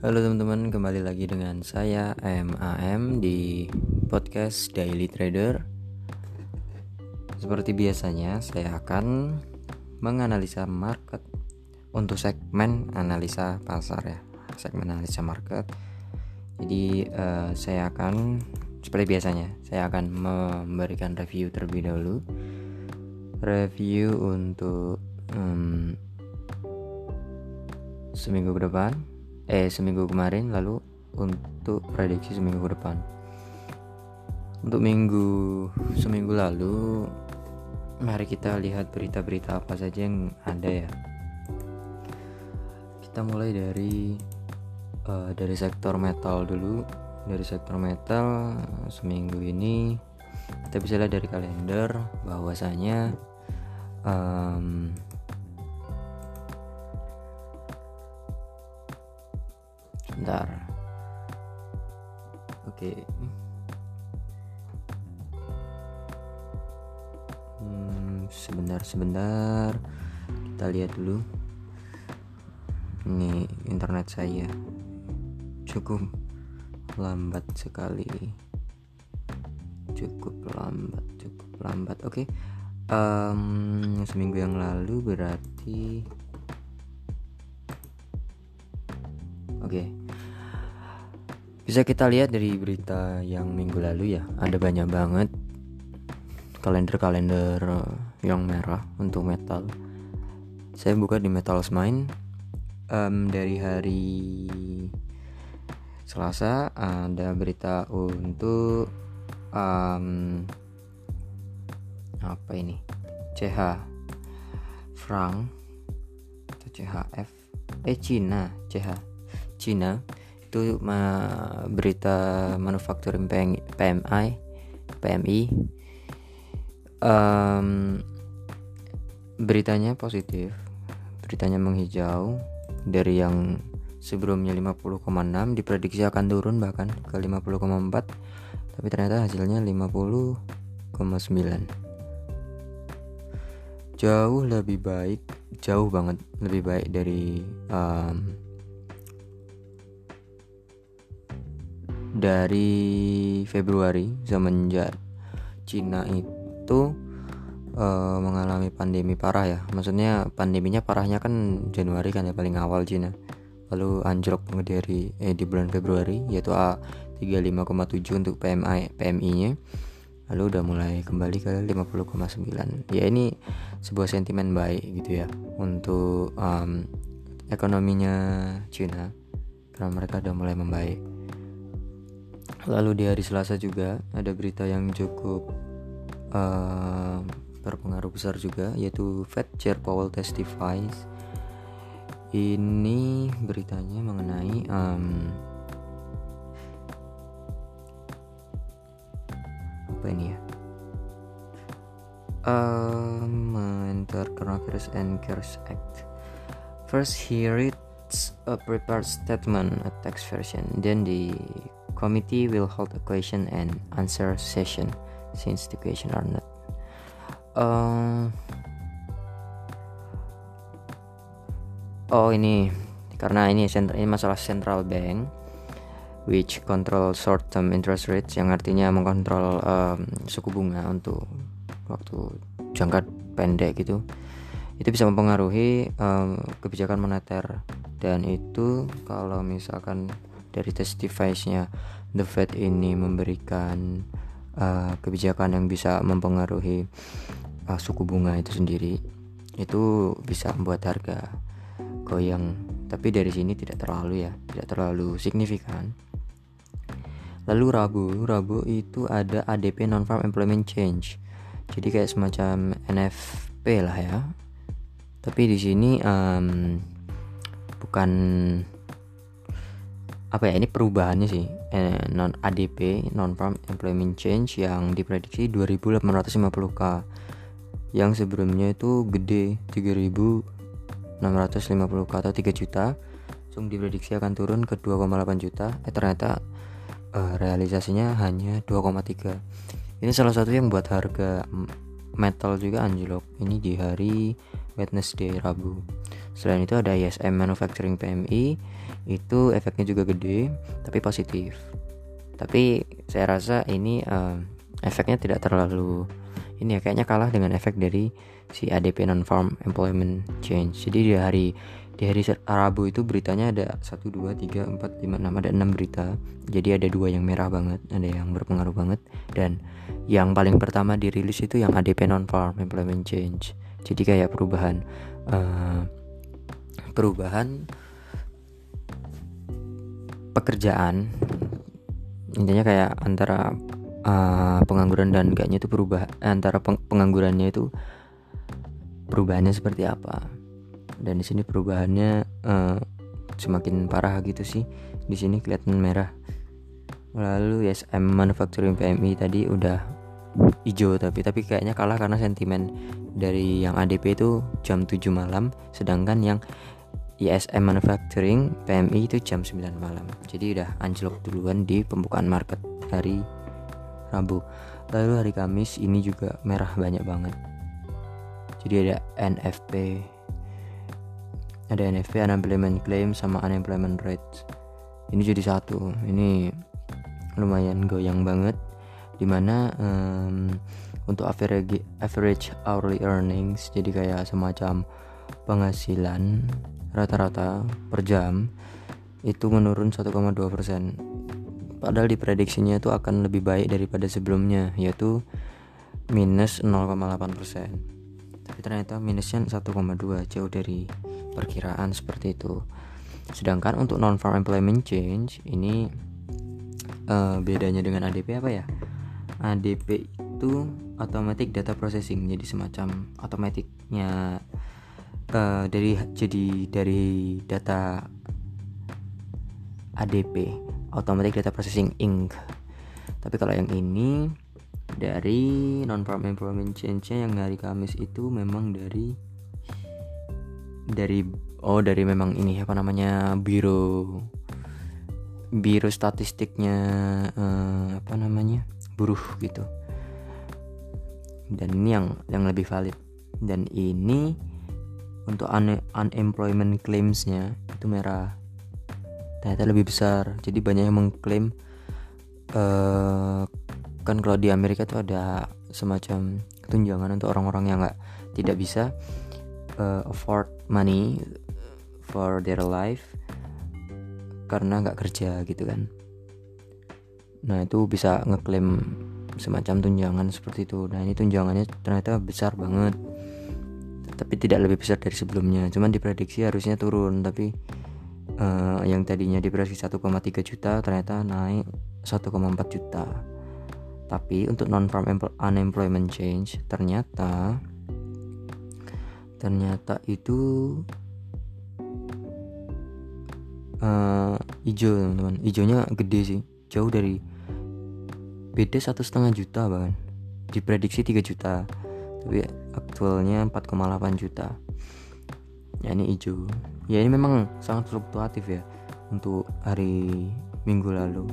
Halo teman-teman, kembali lagi dengan saya MAM di podcast Daily Trader. Seperti biasanya, saya akan menganalisa market untuk segmen analisa pasar ya, segmen analisa market. Jadi uh, saya akan seperti biasanya, saya akan memberikan review terlebih dahulu. Review untuk um, seminggu ke depan eh seminggu kemarin lalu untuk prediksi seminggu ke depan. Untuk minggu seminggu lalu mari kita lihat berita-berita apa saja yang ada ya. Kita mulai dari uh, dari sektor metal dulu. Dari sektor metal seminggu ini kita bisa lihat dari kalender bahwasanya um, sebentar. Oke. Hmm, sebentar sebentar. Kita lihat dulu. Ini internet saya. Cukup lambat sekali. Cukup lambat cukup lambat. Oke. Okay. um, seminggu yang lalu berarti oke. okay. Bisa kita lihat dari berita yang minggu lalu ya, ada banyak banget kalender-kalender yang merah untuk metal. Saya buka di Metals Mind um, dari hari Selasa ada berita untuk um, apa ini? CH Frank atau CHF eh Cina CH Cina itu berita manufacturing PMI PMI um, beritanya positif beritanya menghijau. Dari yang sebelumnya 50,6 diprediksi akan turun bahkan ke 50,4 tapi ternyata hasilnya 50,9 jauh lebih baik jauh banget lebih baik dari um, dari Februari semenjak Cina itu uh, mengalami pandemi parah ya. Maksudnya pandeminya parahnya kan Januari kan ya paling awal Cina. Lalu anjlok dari eh, di bulan Februari yaitu A 35,7 untuk PMI PMI nya lalu udah mulai kembali ke 50,9 ya ini sebuah sentimen baik gitu ya untuk um, ekonominya Cina. Karena mereka udah mulai membaik lalu di hari Selasa juga ada berita yang cukup uh, berpengaruh besar juga yaitu Fed Chair Powell testifies. Ini beritanya mengenai um, apa ini ya? Um, enter Coronavirus and CARES Act. First he reads a prepared statement a text version then the committee will hold a question and answer session since the question are not uh, oh ini karena ini ini masalah central bank which control short term interest rates yang artinya mengontrol um, suku bunga untuk waktu jangka pendek gitu. Itu bisa mempengaruhi um, kebijakan moneter. Dan itu kalau misalkan dari test device-nya The Fed ini memberikan uh, kebijakan yang bisa mempengaruhi uh, suku bunga itu sendiri. Itu bisa membuat harga goyang. Tapi dari sini tidak terlalu ya tidak terlalu signifikan. Lalu Rabu Rabu itu ada ADP non farm employment change. Jadi kayak semacam NFP lah ya. Tapi di sini um, bukan apa ya ini perubahannya sih. Eh, non ADP non farm employment change yang diprediksi 2850k yang sebelumnya itu gede 3650k atau 3 juta. Langsung diprediksi akan turun ke 2,8 juta. Eh ternyata eh, realisasinya hanya 2,3 ini salah satu yang buat harga metal juga anjlok. Ini di hari Wednesday Rabu selain itu ada ISM manufacturing PMI itu efeknya juga gede tapi positif. Tapi saya rasa ini uh, efeknya tidak terlalu ini ya kayaknya kalah dengan efek dari si ADP non farm employment change. Jadi di hari di hari Rabu itu beritanya ada 1 2 3 4 5 6 ada 6 berita. Jadi ada dua yang merah banget ada yang berpengaruh banget dan yang paling pertama dirilis itu yang ADP non farm employment change. Jadi kayak perubahan uh, perubahan pekerjaan intinya kayak antara uh, pengangguran dan enggaknya itu berubah antara peng penganggurannya itu perubahannya seperti apa. Dan di sini perubahannya uh, semakin parah gitu sih. Di sini kelihatan merah. Lalu SM manufacturing PMI tadi udah hijau tapi tapi kayaknya kalah karena sentimen dari yang ADP itu jam 7 malam sedangkan yang ISM manufacturing PMI itu jam 9 malam. Jadi udah anjlok duluan di pembukaan market hari Rabu. Lalu hari Kamis ini juga merah banyak banget. Jadi ada NFP ada NFP unemployment claim sama unemployment rate. Ini jadi satu. Ini lumayan goyang banget di mana um, untuk average average hourly earnings jadi kayak semacam penghasilan rata-rata per jam itu menurun 1,2 persen. Padahal diprediksinya itu akan lebih baik daripada sebelumnya yaitu minus 0,8 persen. Tapi ternyata minusnya 1,2 jauh dari perkiraan seperti itu. Sedangkan untuk non farm employment change ini uh, bedanya dengan ADP apa ya ADP itu automatic data processing jadi semacam otomatiknya uh, dari jadi dari data ADP automatic data processing Inc. Tapi kalau yang ini dari non farm employment change yang hari Kamis itu memang dari dari oh dari memang ini apa namanya biro biro statistiknya uh, apa namanya buruh gitu. Dan ini yang yang lebih valid. Dan ini untuk un unemployment claimsnya itu merah. Ternyata lebih besar. Jadi banyak yang mengklaim uh, kan kalau di Amerika itu ada semacam tunjangan untuk orang-orang yang nggak tidak bisa uh, afford money for their life karena nggak kerja gitu kan nah itu bisa ngeklaim semacam tunjangan seperti itu. Nah ini tunjangannya ternyata besar banget. Tapi tidak lebih besar dari sebelumnya. Cuman diprediksi harusnya turun tapi uh, yang tadinya diprediksi 1,3 juta ternyata naik 1,4 juta. Tapi untuk non farm unemployment change ternyata ternyata itu uh, hijau teman-teman. Hijaunya gede sih. Jauh dari beda satu setengah juta bahkan diprediksi 3 juta tapi aktualnya 4,8 juta. Ya ini hijau. Ya ini memang sangat fluktuatif ya untuk hari minggu lalu.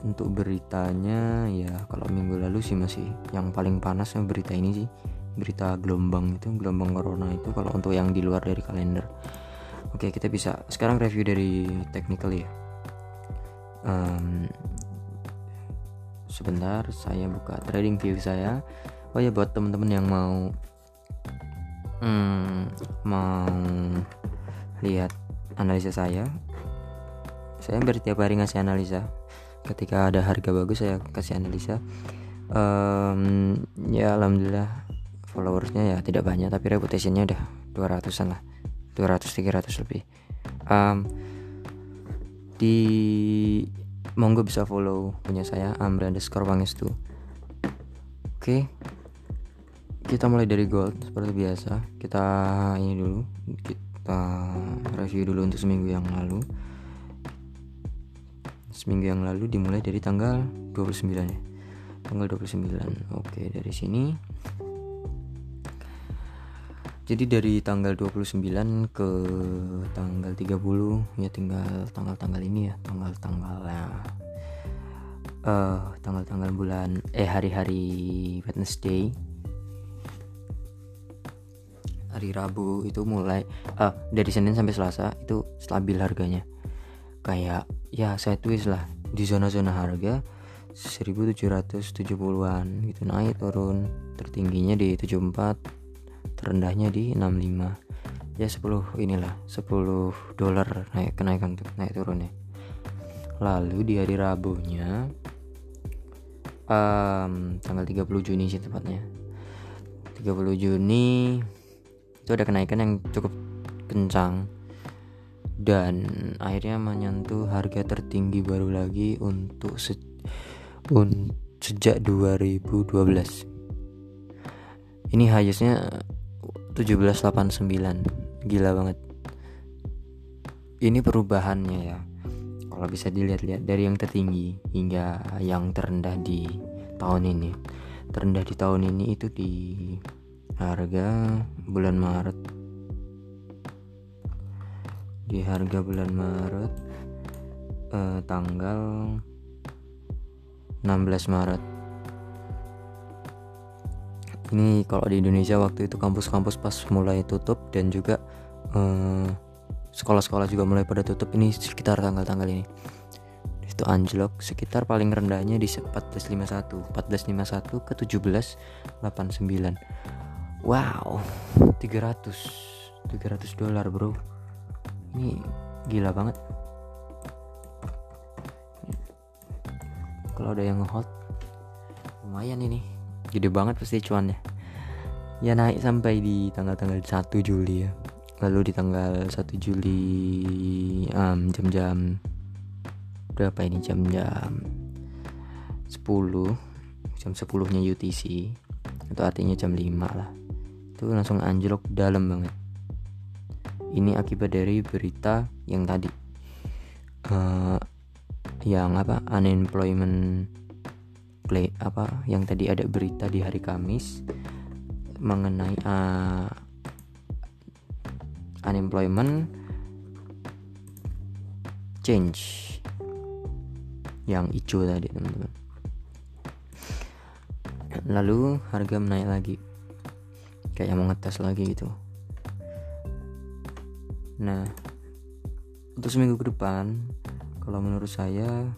Untuk beritanya ya kalau minggu lalu sih masih yang paling panas berita ini sih. Berita gelombang itu gelombang corona itu kalau untuk yang di luar dari kalender. Oke kita bisa sekarang review dari technical ya um, sebentar saya buka trading view saya. Oh ya buat teman-teman yang mau hmm, mau lihat analisa saya saya hampir tiap hari ngasih analisa. Ketika ada harga bagus saya kasih analisa. Um, ya alhamdulillah followersnya ya tidak banyak tapi reputationnya udah 200an lah 200 300 lebih. Um, di monggo bisa follow punya saya Amra underscore Wangestu. Oke. Kita mulai dari gold seperti biasa. Kita ini dulu. Kita review dulu untuk seminggu yang lalu. Seminggu yang lalu dimulai dari tanggal 29 ya. Tanggal 29 oke dari sini jadi dari tanggal 29 ke tanggal 30 ya tinggal tanggal-tanggal ini ya tanggal-tanggal ya uh, tanggal-tanggal bulan eh hari-hari Wednesday. Hari Rabu itu mulai uh, dari Senin sampai Selasa itu stabil harganya. Kayak ya saya tulis lah di zona-zona harga 1770-an gitu naik turun tertingginya di 74 terendahnya di 65 ya 10 inilah 10 dolar naik kenaikan tuh naik turunnya lalu di hari Rabunya um, tanggal 30 Juni sih tepatnya. 30 Juni itu ada kenaikan yang cukup kencang. Dan akhirnya menyentuh harga tertinggi baru lagi untuk se un sejak 2012 ini highestnya 1789 gila banget. Ini perubahannya ya. Kalau bisa dilihat-lihat dari yang tertinggi hingga yang terendah di tahun ini. Terendah di tahun ini itu di harga bulan Maret. Di harga bulan Maret eh, tanggal 16 Maret ini kalau di Indonesia waktu itu kampus-kampus pas mulai tutup dan juga eh, sekolah-sekolah juga mulai pada tutup ini sekitar tanggal-tanggal ini. Itu anjlok sekitar paling rendahnya di 1451 1451 ke 1789 wow 300 300 dolar bro. Ini gila banget. Kalau ada yang hot lumayan ini gede banget pasti cuannya. Ya naik sampai di tanggal-tanggal 1 Juli ya. Lalu di tanggal 1 Juli um, jam-jam berapa ini? Jam-jam 10 jam 10 nya UTC itu artinya jam 5 lah. Itu langsung anjlok dalam banget. Ini akibat dari berita yang tadi. Uh, yang apa? Unemployment play apa yang tadi ada berita di hari Kamis mengenai uh, unemployment change yang hijau tadi teman-teman. Lalu harga menaik lagi. Kayak mau ngetes lagi gitu. Nah untuk seminggu ke depan kalau menurut saya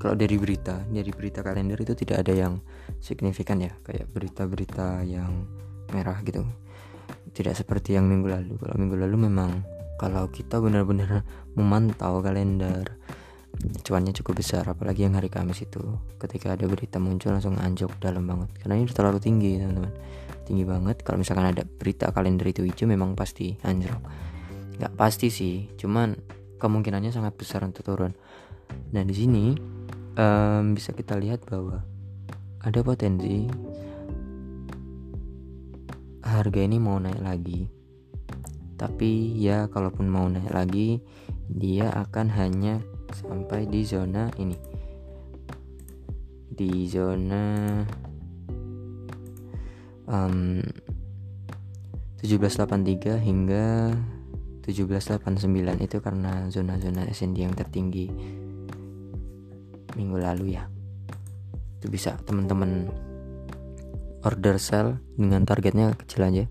kalau dari berita dari berita kalender itu tidak ada yang signifikan ya. Kayak berita-berita yang merah gitu. Tidak seperti yang minggu lalu. Kalau minggu lalu memang kalau kita benar-benar memantau kalender cuannya cukup besar. Apalagi yang hari Kamis itu ketika ada berita muncul langsung anjok dalam banget. Karena ini terlalu tinggi teman-teman. Tinggi banget. Kalau misalkan ada berita kalender itu hijau memang pasti anjlok. Nggak pasti sih. Cuman kemungkinannya sangat besar untuk turun. Nah di sini um, bisa kita lihat bahwa ada potensi harga ini mau naik lagi. Tapi ya kalaupun mau naik lagi dia akan hanya sampai di zona ini. Di zona um, 1783 hingga 1789 itu karena zona-zona SND yang tertinggi minggu lalu ya. Itu bisa teman-teman order sell dengan targetnya kecil aja.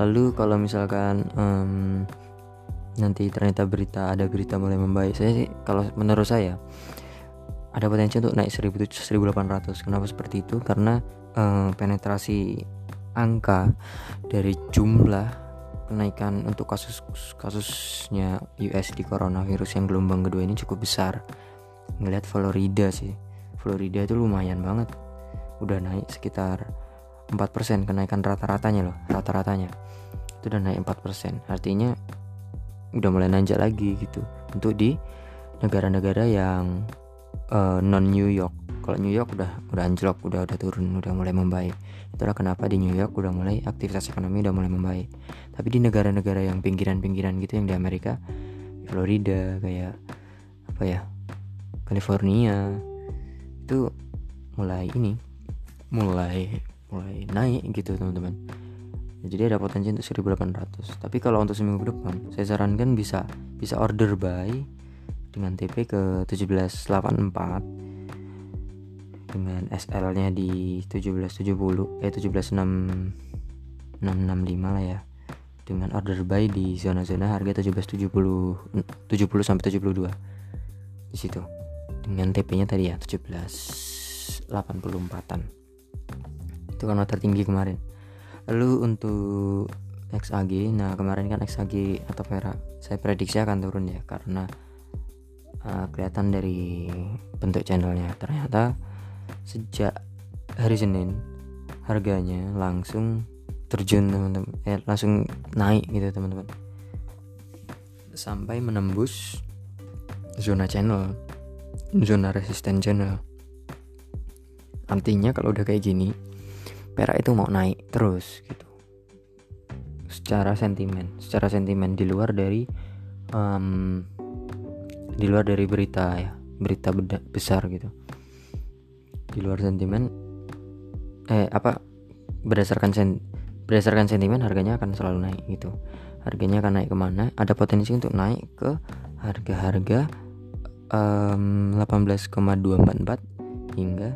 Lalu kalau misalkan um, nanti ternyata berita ada berita mulai membaik saya sih kalau menurut saya ada potensi untuk naik 1800 kenapa seperti itu? Karena um, penetrasi angka dari jumlah kenaikan untuk kasus kasusnya US di coronavirus yang gelombang kedua ini cukup besar ngelihat Florida sih. Florida itu lumayan banget. Udah naik sekitar 4% kenaikan rata-ratanya loh rata-ratanya. Itu udah naik 4% artinya udah mulai nanjak lagi gitu. Untuk di negara-negara yang uh, non New York. Kalau New York udah udah anjlok udah udah turun udah mulai membaik. Itulah kenapa di New York udah mulai aktivitas ekonomi udah mulai membaik. Tapi di negara-negara yang pinggiran-pinggiran gitu yang di Amerika Florida kayak apa ya California. Itu mulai ini mulai mulai naik gitu teman-teman. Jadi ada potensi untuk 1800 tapi kalau untuk seminggu ke depan saya sarankan bisa bisa order buy dengan TP ke 1784 dengan SL nya di 1770 eh 176 665 lah ya. Dengan order buy di zona-zona harga 1770 70 sampai 72 di situ dengan TP-nya tadi ya 1784-an itu kan tertinggi kemarin. Lalu untuk XAG nah kemarin kan XAG atau Vera saya prediksi akan turun ya karena uh, kelihatan dari bentuk channelnya. Ternyata sejak hari Senin harganya langsung terjun teman-teman. Eh, langsung naik gitu teman-teman. Sampai menembus zona channel zona resisten channel. Artinya kalau udah kayak gini perak itu mau naik terus gitu. Secara sentimen secara sentimen di luar dari um, di luar dari berita ya berita besar gitu. Di luar sentimen eh apa berdasarkan sen berdasarkan sentimen harganya akan selalu naik gitu. Harganya akan naik ke mana? Ada potensi untuk naik ke harga-harga um, 18,244 hingga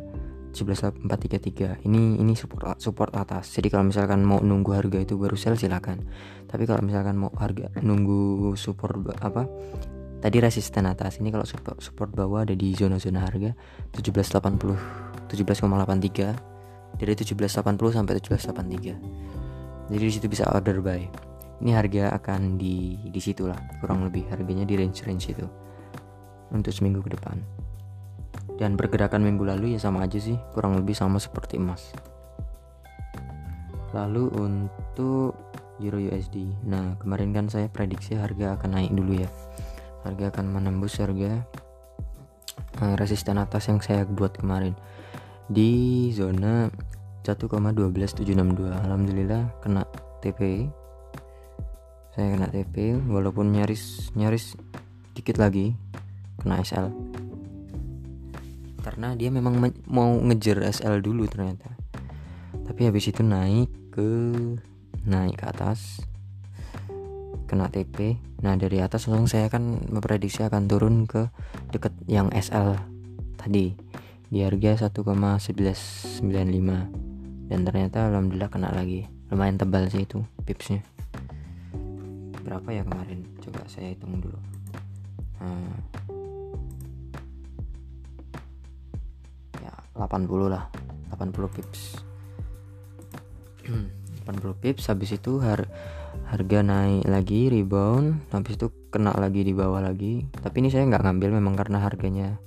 17433 ini ini support support atas. Jadi kalau misalkan mau nunggu harga itu baru sell silakan. Tapi kalau misalkan mau harga nunggu support apa tadi resisten atas. Ini kalau support, support bawah ada di zona-zona harga 1780 17,83 dari 1780 sampai 1783 jadi di situ bisa order buy. Ini harga akan di di situ lah kurang lebih harganya di range range itu untuk seminggu ke depan. Dan pergerakan minggu lalu ya sama aja sih kurang lebih sama seperti emas. Lalu untuk Euro USD nah kemarin kan saya prediksi harga akan naik dulu ya. Harga akan menembus harga uh, resisten atas yang saya buat kemarin. Di zona 1,12762 Alhamdulillah kena TP saya kena TP walaupun nyaris nyaris dikit lagi kena SL karena dia memang mau ngejar SL dulu ternyata. Tapi habis itu naik ke naik ke atas kena TP nah dari atas langsung saya kan memprediksi akan turun ke deket yang SL tadi di harga 1,1195 dan ternyata alhamdulillah kena lagi. Lumayan tebal sih itu pipsnya berapa ya kemarin? Coba saya hitung dulu. Hmm. 80 lah 80 pips. 80 pips habis itu har harga naik lagi rebound habis itu kena lagi di bawah lagi. Tapi ini saya nggak ngambil memang karena harganya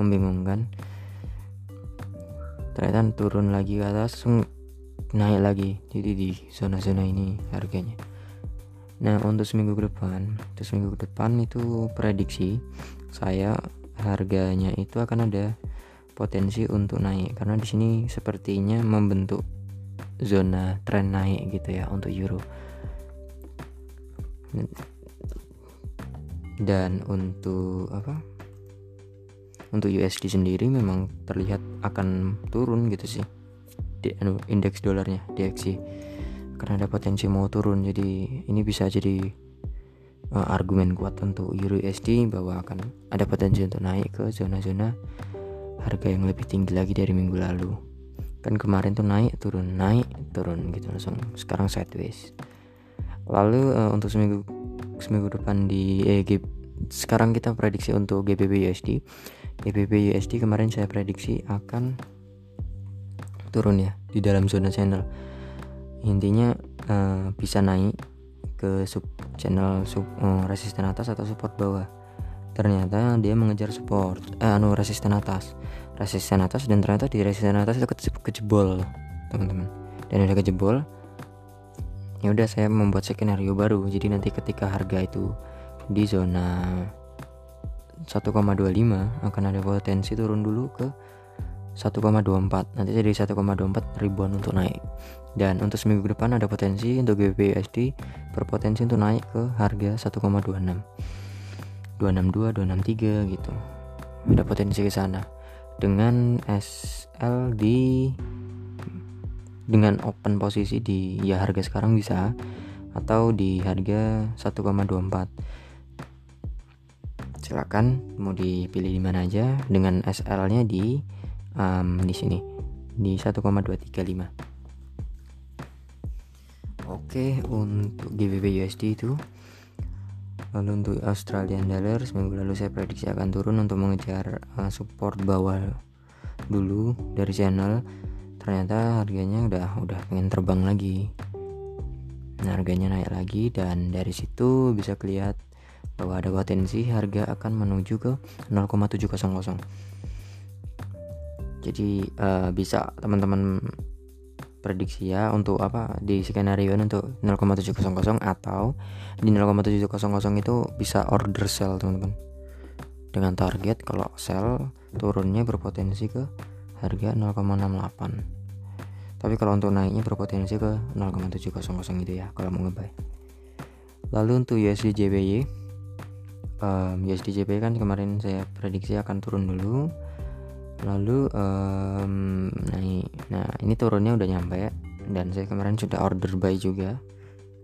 membingungkan. Ternyata turun lagi ke atas naik lagi. Jadi di zona-zona ini harganya. Nah untuk seminggu ke depan untuk seminggu ke depan itu prediksi saya harganya itu akan ada potensi untuk naik. Karena di sini sepertinya membentuk zona tren naik gitu ya untuk euro. Dan untuk apa? Untuk USD sendiri memang terlihat akan turun gitu sih. Di anu, indeks dolarnya DXY karena ada potensi mau turun. Jadi ini bisa jadi uh, argumen kuat untuk Euro USD bahwa akan ada potensi untuk naik ke zona-zona harga yang lebih tinggi lagi dari minggu lalu. Kan kemarin tuh naik turun naik turun gitu langsung sekarang sideways. Lalu uh, untuk seminggu seminggu depan di EG sekarang kita prediksi untuk GBP USD GBP USD kemarin saya prediksi akan turun ya di dalam zona channel. Intinya uh, bisa naik ke sub channel sub uh, resisten atas atau support bawah ternyata dia mengejar support eh anu resisten atas. Resisten atas dan ternyata di resisten atas itu ke kejebol teman-teman. Dan udah kejebol ya udah saya membuat skenario baru. Jadi nanti ketika harga itu di zona 1,25 akan ada potensi turun dulu ke 1,24 nanti jadi 1,24 ribuan untuk naik. Dan untuk seminggu depan ada potensi untuk GBP berpotensi untuk naik ke harga 1,26 262 263 gitu. Ada potensi ke sana. Dengan SL di dengan open posisi di ya harga sekarang bisa atau di harga 1,24 silakan mau dipilih di mana aja dengan SL nya di um, di sini di 1,235 Oke untuk GBP USD itu Lalu untuk Australian Dollar seminggu lalu saya prediksi akan turun untuk mengejar uh, support bawah dulu dari channel. Ternyata harganya udah udah pengen terbang lagi. Nah harganya naik lagi dan dari situ bisa kelihatan bahwa ada potensi harga akan menuju ke 0,700 jadi uh, bisa teman-teman prediksi ya untuk apa di skenario untuk 0,700 atau di 0,700 itu bisa order sell teman-teman. Dengan target kalau sell turunnya berpotensi ke harga 0,68 tapi kalau untuk naiknya berpotensi ke 0,700 gitu ya kalau mau ngebuy. Lalu untuk USD JPY um, USD JPY kan kemarin saya prediksi akan turun dulu lalu um, naik nah ini turunnya udah nyampe ya dan saya kemarin sudah order buy juga.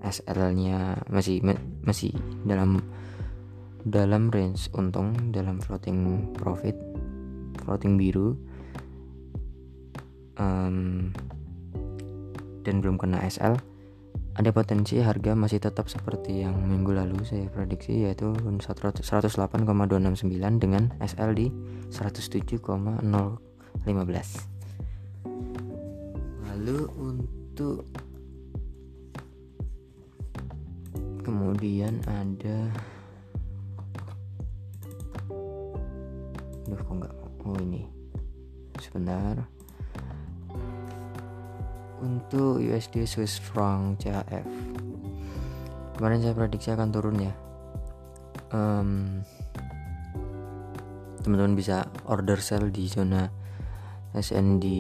SL nya masih masih dalam dalam range untung dalam floating profit floating biru. Um, dan belum kena SL ada potensi harga masih tetap seperti yang minggu lalu saya prediksi yaitu 108,269 dengan SL di 107,015 lalu untuk kemudian ada Aduh kok enggak Oh ini. Sebentar untuk USD Swiss franc CHF kemarin saya prediksi akan turun ya. Um, teman-teman bisa order sell di zona SN di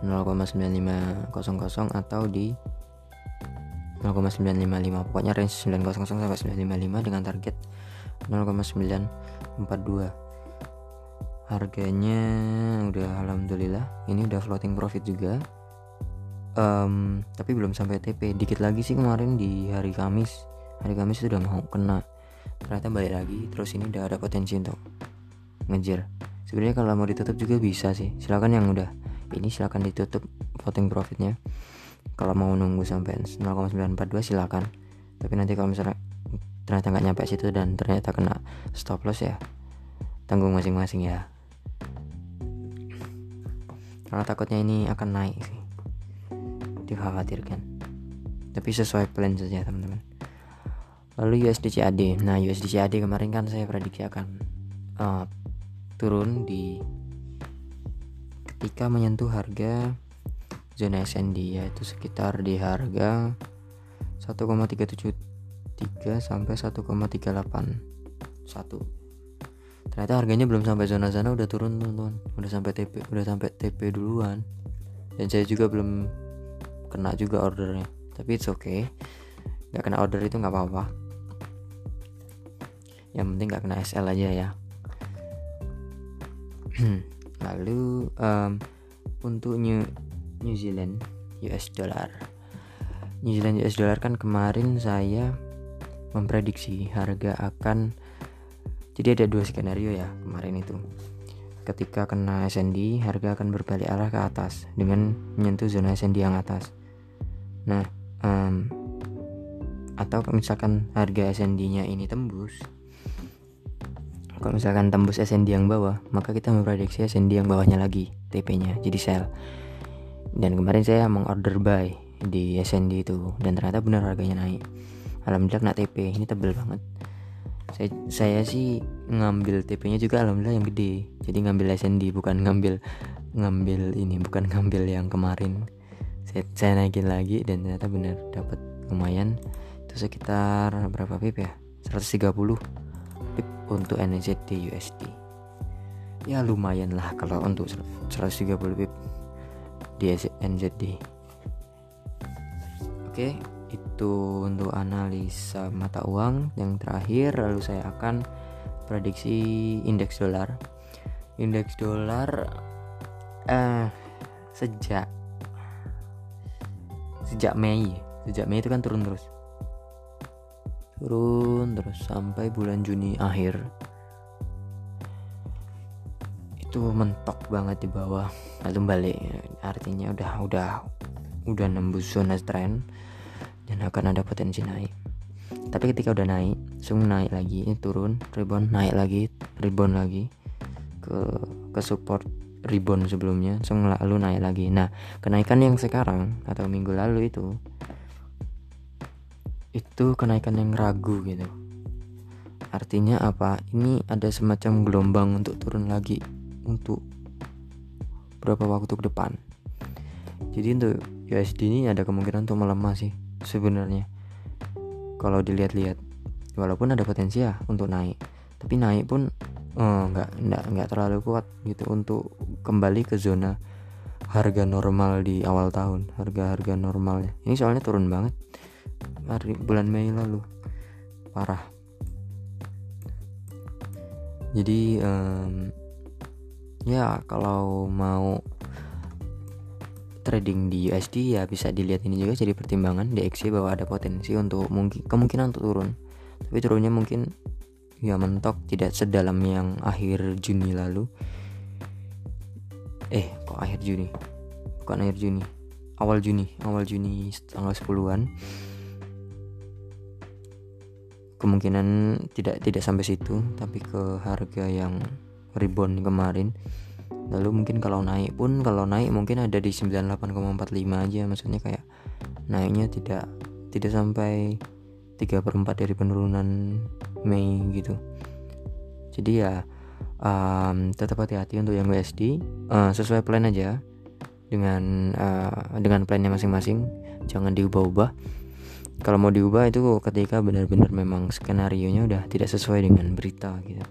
0,9500 atau di 0,955 pokoknya range 900 sampai 955 dengan target 0,942 harganya udah alhamdulillah. Ini udah floating profit juga um, tapi belum sampai TP dikit lagi sih kemarin di hari Kamis. Hari Kamis itu udah mau kena. Ternyata balik lagi terus ini udah ada potensi untuk ngejar. Sebenarnya kalau mau ditutup juga bisa sih. Silakan yang udah ini silakan ditutup voting profitnya. Kalau mau nunggu sampai 0,942 silakan. Tapi nanti kalau misalnya ternyata nggak nyampe situ dan ternyata kena stop loss ya tanggung masing-masing ya. Karena takutnya ini akan naik sih dikhawatirkan. Tapi sesuai plan saja teman-teman. Lalu USD CAD nah USD CAD kemarin kan saya prediksi akan uh, turun di ketika menyentuh harga zona SND yaitu sekitar di harga 1,373 sampai 1,381 ternyata harganya belum sampai zona sana udah turun teman-teman. Udah sampai TP udah sampai TP duluan. Dan saya juga belum kena juga ordernya. Tapi it's okay. Nggak kena order itu nggak apa-apa. Yang penting nggak kena SL aja ya. Lalu um, untuk New New Zealand US dollar. New Zealand US dollar kan kemarin saya memprediksi harga akan jadi ada dua skenario ya kemarin itu. Ketika kena SND harga akan berbalik arah ke atas dengan menyentuh zona SND yang atas Nah, um, atau misalkan harga SND-nya ini tembus, kalau misalkan tembus SND yang bawah, maka kita memprediksi SND yang bawahnya lagi TP-nya, jadi sell. Dan kemarin saya mengorder buy di SND itu dan ternyata benar harganya naik. Alhamdulillah kena TP, ini tebel banget. Saya, saya sih ngambil TP-nya juga alhamdulillah yang gede. Jadi ngambil SND bukan ngambil ngambil ini, bukan ngambil yang kemarin saya, saya naikin lagi dan ternyata benar dapat lumayan. Itu sekitar berapa pip ya? 130 pip untuk NZD USD ya lumayan lah kalau untuk 130 pip di NZD oke itu untuk analisa mata uang. Yang terakhir lalu saya akan prediksi indeks dolar. Indeks dolar eh sejak sejak Mei. Sejak Mei itu kan turun terus. Turun terus sampai bulan Juni akhir. Itu mentok banget di bawah. Lalu balik. Artinya udah udah udah nembus zona trend dan akan ada potensi naik. Tapi ketika udah naik langsung naik lagi turun rebound naik lagi rebound lagi ke ke support rebound sebelumnya langsung lalu naik lagi. Nah kenaikan yang sekarang atau minggu lalu itu itu kenaikan yang ragu gitu. Artinya apa? Ini ada semacam gelombang untuk turun lagi untuk berapa waktu ke depan. Jadi untuk USD ini ada kemungkinan untuk melemah sih sebenarnya. Kalau dilihat-lihat walaupun ada potensi ya untuk naik tapi naik pun oh, nggak nggak nggak terlalu kuat gitu untuk kembali ke zona harga normal di awal tahun harga-harga normalnya. Ini soalnya turun banget hari bulan Mei lalu. Parah. Jadi um, ya kalau mau trading di USD ya bisa dilihat ini juga jadi pertimbangan DXY bahwa ada potensi untuk mungkin kemungkinan untuk turun. Tapi turunnya mungkin ya mentok tidak sedalam yang akhir Juni lalu. Eh kok akhir Juni? Bukan akhir Juni. Awal Juni awal Juni tanggal 10-an kemungkinan tidak tidak sampai situ tapi ke harga yang rebound kemarin. Lalu mungkin kalau naik pun kalau naik mungkin ada di 98,45 aja. Maksudnya kayak naiknya tidak tidak sampai 3 per 4 dari penurunan Mei gitu. Jadi ya um, tetap hati-hati untuk yang USD uh, sesuai plan aja dengan uh, dengan plannya masing-masing. Jangan diubah-ubah. Kalau mau diubah itu ketika benar-benar memang skenario nya udah tidak sesuai dengan berita gitu.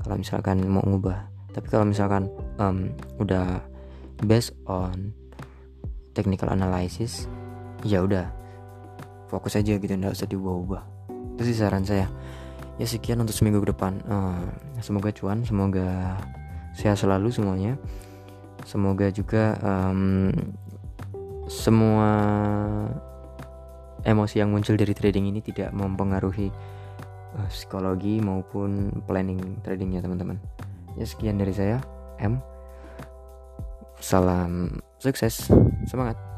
Kalau misalkan mau ngubah. Tapi kalau misalkan um, udah based on technical analysis ya udah fokus aja gitu nggak usah diubah-ubah. Itu sih saran saya. Ya sekian untuk seminggu ke depan. Uh, semoga cuan semoga sehat selalu semuanya. Semoga juga um, semua emosi yang muncul dari trading ini tidak mempengaruhi uh, psikologi maupun planning tradingnya teman-teman. Ya sekian dari saya. M. Salam sukses. Semangat